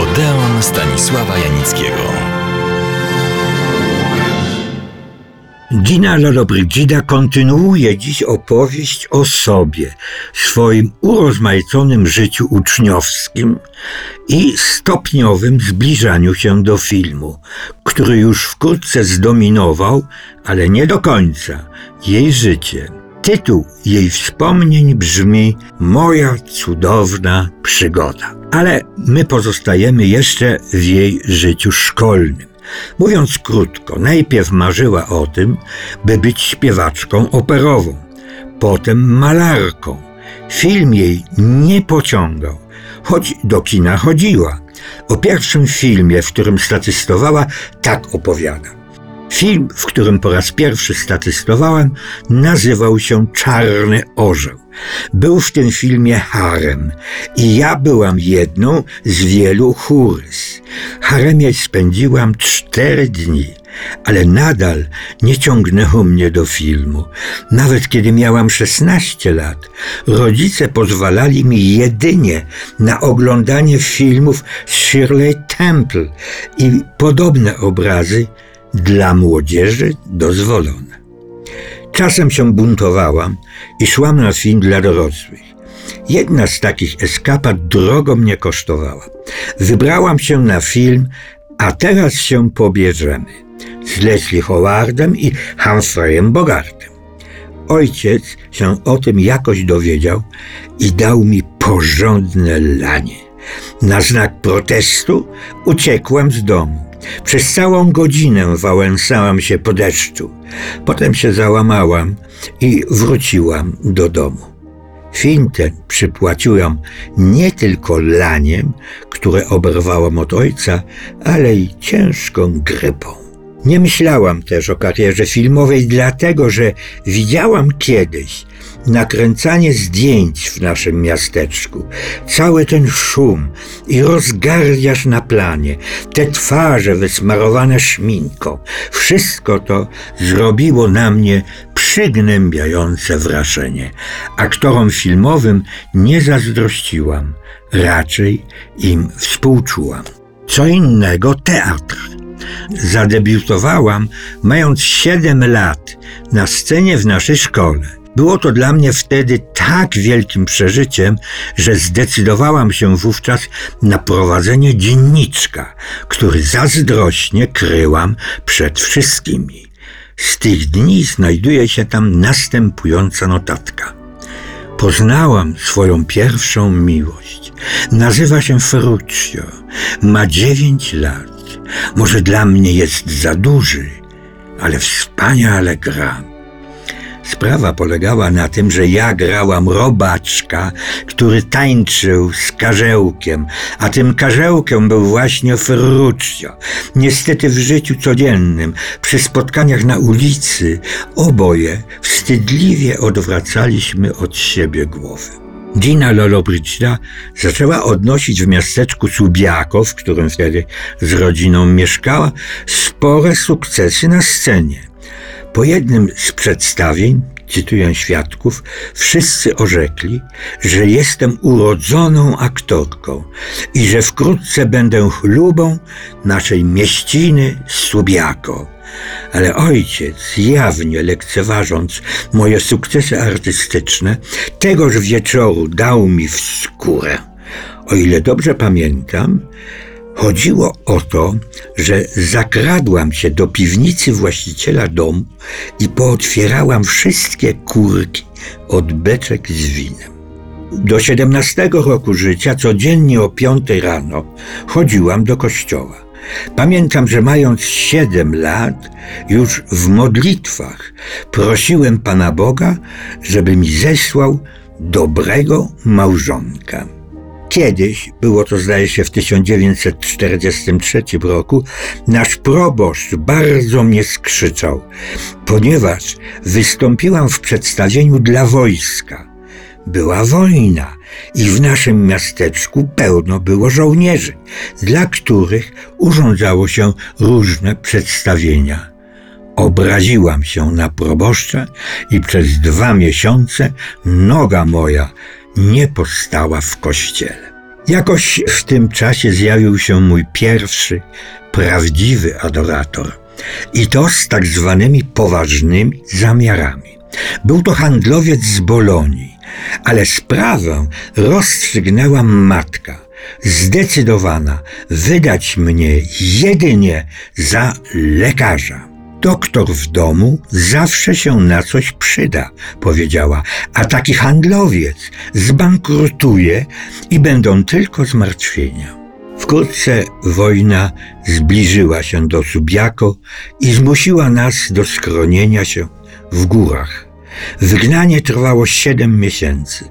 Odeon Stanisława Janickiego. Dina Lollobrigida kontynuuje dziś opowieść o sobie, swoim urozmaiconym życiu uczniowskim i stopniowym zbliżaniu się do filmu, który już wkrótce zdominował, ale nie do końca, jej życie. Tytuł jej wspomnień brzmi Moja cudowna przygoda. Ale my pozostajemy jeszcze w jej życiu szkolnym. Mówiąc krótko, najpierw marzyła o tym, by być śpiewaczką operową, potem malarką. Film jej nie pociągał, choć do kina chodziła. O pierwszym filmie, w którym statystowała, tak opowiada. Film, w którym po raz pierwszy statystowałem, nazywał się Czarny Orzeł. Był w tym filmie harem i ja byłam jedną z wielu chórys. Haremie spędziłam cztery dni, ale nadal nie ciągnęło mnie do filmu. Nawet kiedy miałam 16 lat, rodzice pozwalali mi jedynie na oglądanie filmów Shirley Temple i podobne obrazy, dla młodzieży dozwolone. Czasem się buntowałam i szłam na film dla dorosłych. Jedna z takich eskapad drogo mnie kosztowała. Wybrałam się na film A teraz się pobierzemy z Leslie Howardem i Humphreyem Bogartem. Ojciec się o tym jakoś dowiedział i dał mi porządne lanie. Na znak protestu uciekłem z domu. Przez całą godzinę wałęsałam się po deszczu. Potem się załamałam i wróciłam do domu. Film ten przypłaciłam nie tylko laniem, które oberwałam od ojca, ale i ciężką grypą. Nie myślałam też o karierze filmowej, dlatego że widziałam kiedyś, nakręcanie zdjęć w naszym miasteczku, cały ten szum i rozgardiaż na planie, te twarze wysmarowane szminką, wszystko to zrobiło na mnie przygnębiające wrażenie. Aktorom filmowym nie zazdrościłam, raczej im współczułam. Co innego teatr. Zadebiutowałam mając 7 lat na scenie w naszej szkole. Było to dla mnie wtedy tak wielkim przeżyciem, że zdecydowałam się wówczas na prowadzenie dzienniczka, który zazdrośnie kryłam przed wszystkimi. Z tych dni znajduje się tam następująca notatka. Poznałam swoją pierwszą miłość. Nazywa się Ferruccio. Ma dziewięć lat. Może dla mnie jest za duży, ale wspaniale gra. Sprawa polegała na tym, że ja grałam robaczka, który tańczył z karzełkiem, a tym karzełkiem był właśnie Ferruccio. Niestety w życiu codziennym, przy spotkaniach na ulicy, oboje wstydliwie odwracaliśmy od siebie głowy. Gina Lollobrigida zaczęła odnosić w miasteczku Subiaco, w którym wtedy z rodziną mieszkała, spore sukcesy na scenie. Po jednym z przedstawień, cytuję świadków, wszyscy orzekli, że jestem urodzoną aktorką i że wkrótce będę chlubą naszej mieściny Subiako. Ale ojciec, jawnie lekceważąc moje sukcesy artystyczne, tegoż wieczoru dał mi w skórę. O ile dobrze pamiętam, Chodziło o to, że zakradłam się do piwnicy właściciela domu i pootwierałam wszystkie kurki od beczek z winem. Do 17 roku życia codziennie o 5 rano chodziłam do kościoła. Pamiętam, że mając 7 lat, już w modlitwach prosiłem Pana Boga, żeby mi zesłał dobrego małżonka. Kiedyś, było to zdaje się w 1943 roku, nasz proboszcz bardzo mnie skrzyczał, ponieważ wystąpiłam w przedstawieniu dla wojska. Była wojna i w naszym miasteczku pełno było żołnierzy, dla których urządzało się różne przedstawienia. Obraziłam się na proboszcza i przez dwa miesiące noga moja nie postała w kościele. Jakoś w tym czasie zjawił się mój pierwszy, prawdziwy adorator. I to z tak zwanymi poważnymi zamiarami. Był to handlowiec z Bolonii, ale sprawę rozstrzygnęła matka, zdecydowana wydać mnie jedynie za lekarza. Doktor w domu zawsze się na coś przyda, powiedziała, a taki handlowiec zbankrutuje i będą tylko zmartwienia. Wkrótce wojna zbliżyła się do Subiako i zmusiła nas do skronienia się w górach. Wygnanie trwało siedem miesięcy.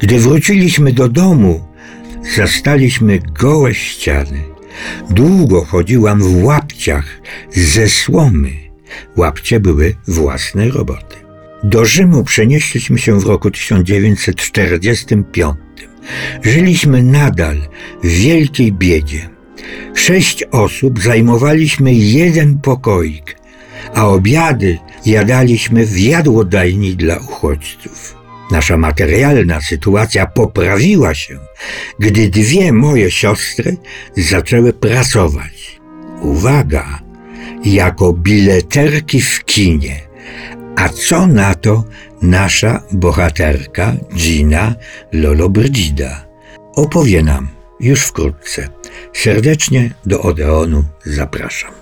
Gdy wróciliśmy do domu, zastaliśmy gołe ściany. Długo chodziłam w łapciach ze słomy. Łapcie były własnej roboty. Do Rzymu przenieśliśmy się w roku 1945. Żyliśmy nadal w wielkiej biedzie. Sześć osób zajmowaliśmy jeden pokoik, a obiady jadaliśmy w jadłodajni dla uchodźców. Nasza materialna sytuacja poprawiła się, gdy dwie moje siostry zaczęły pracować. Uwaga! Jako bileterki w kinie. A co na to nasza bohaterka Gina Lollobrigida? Opowie nam już wkrótce. Serdecznie do Odeonu zapraszam.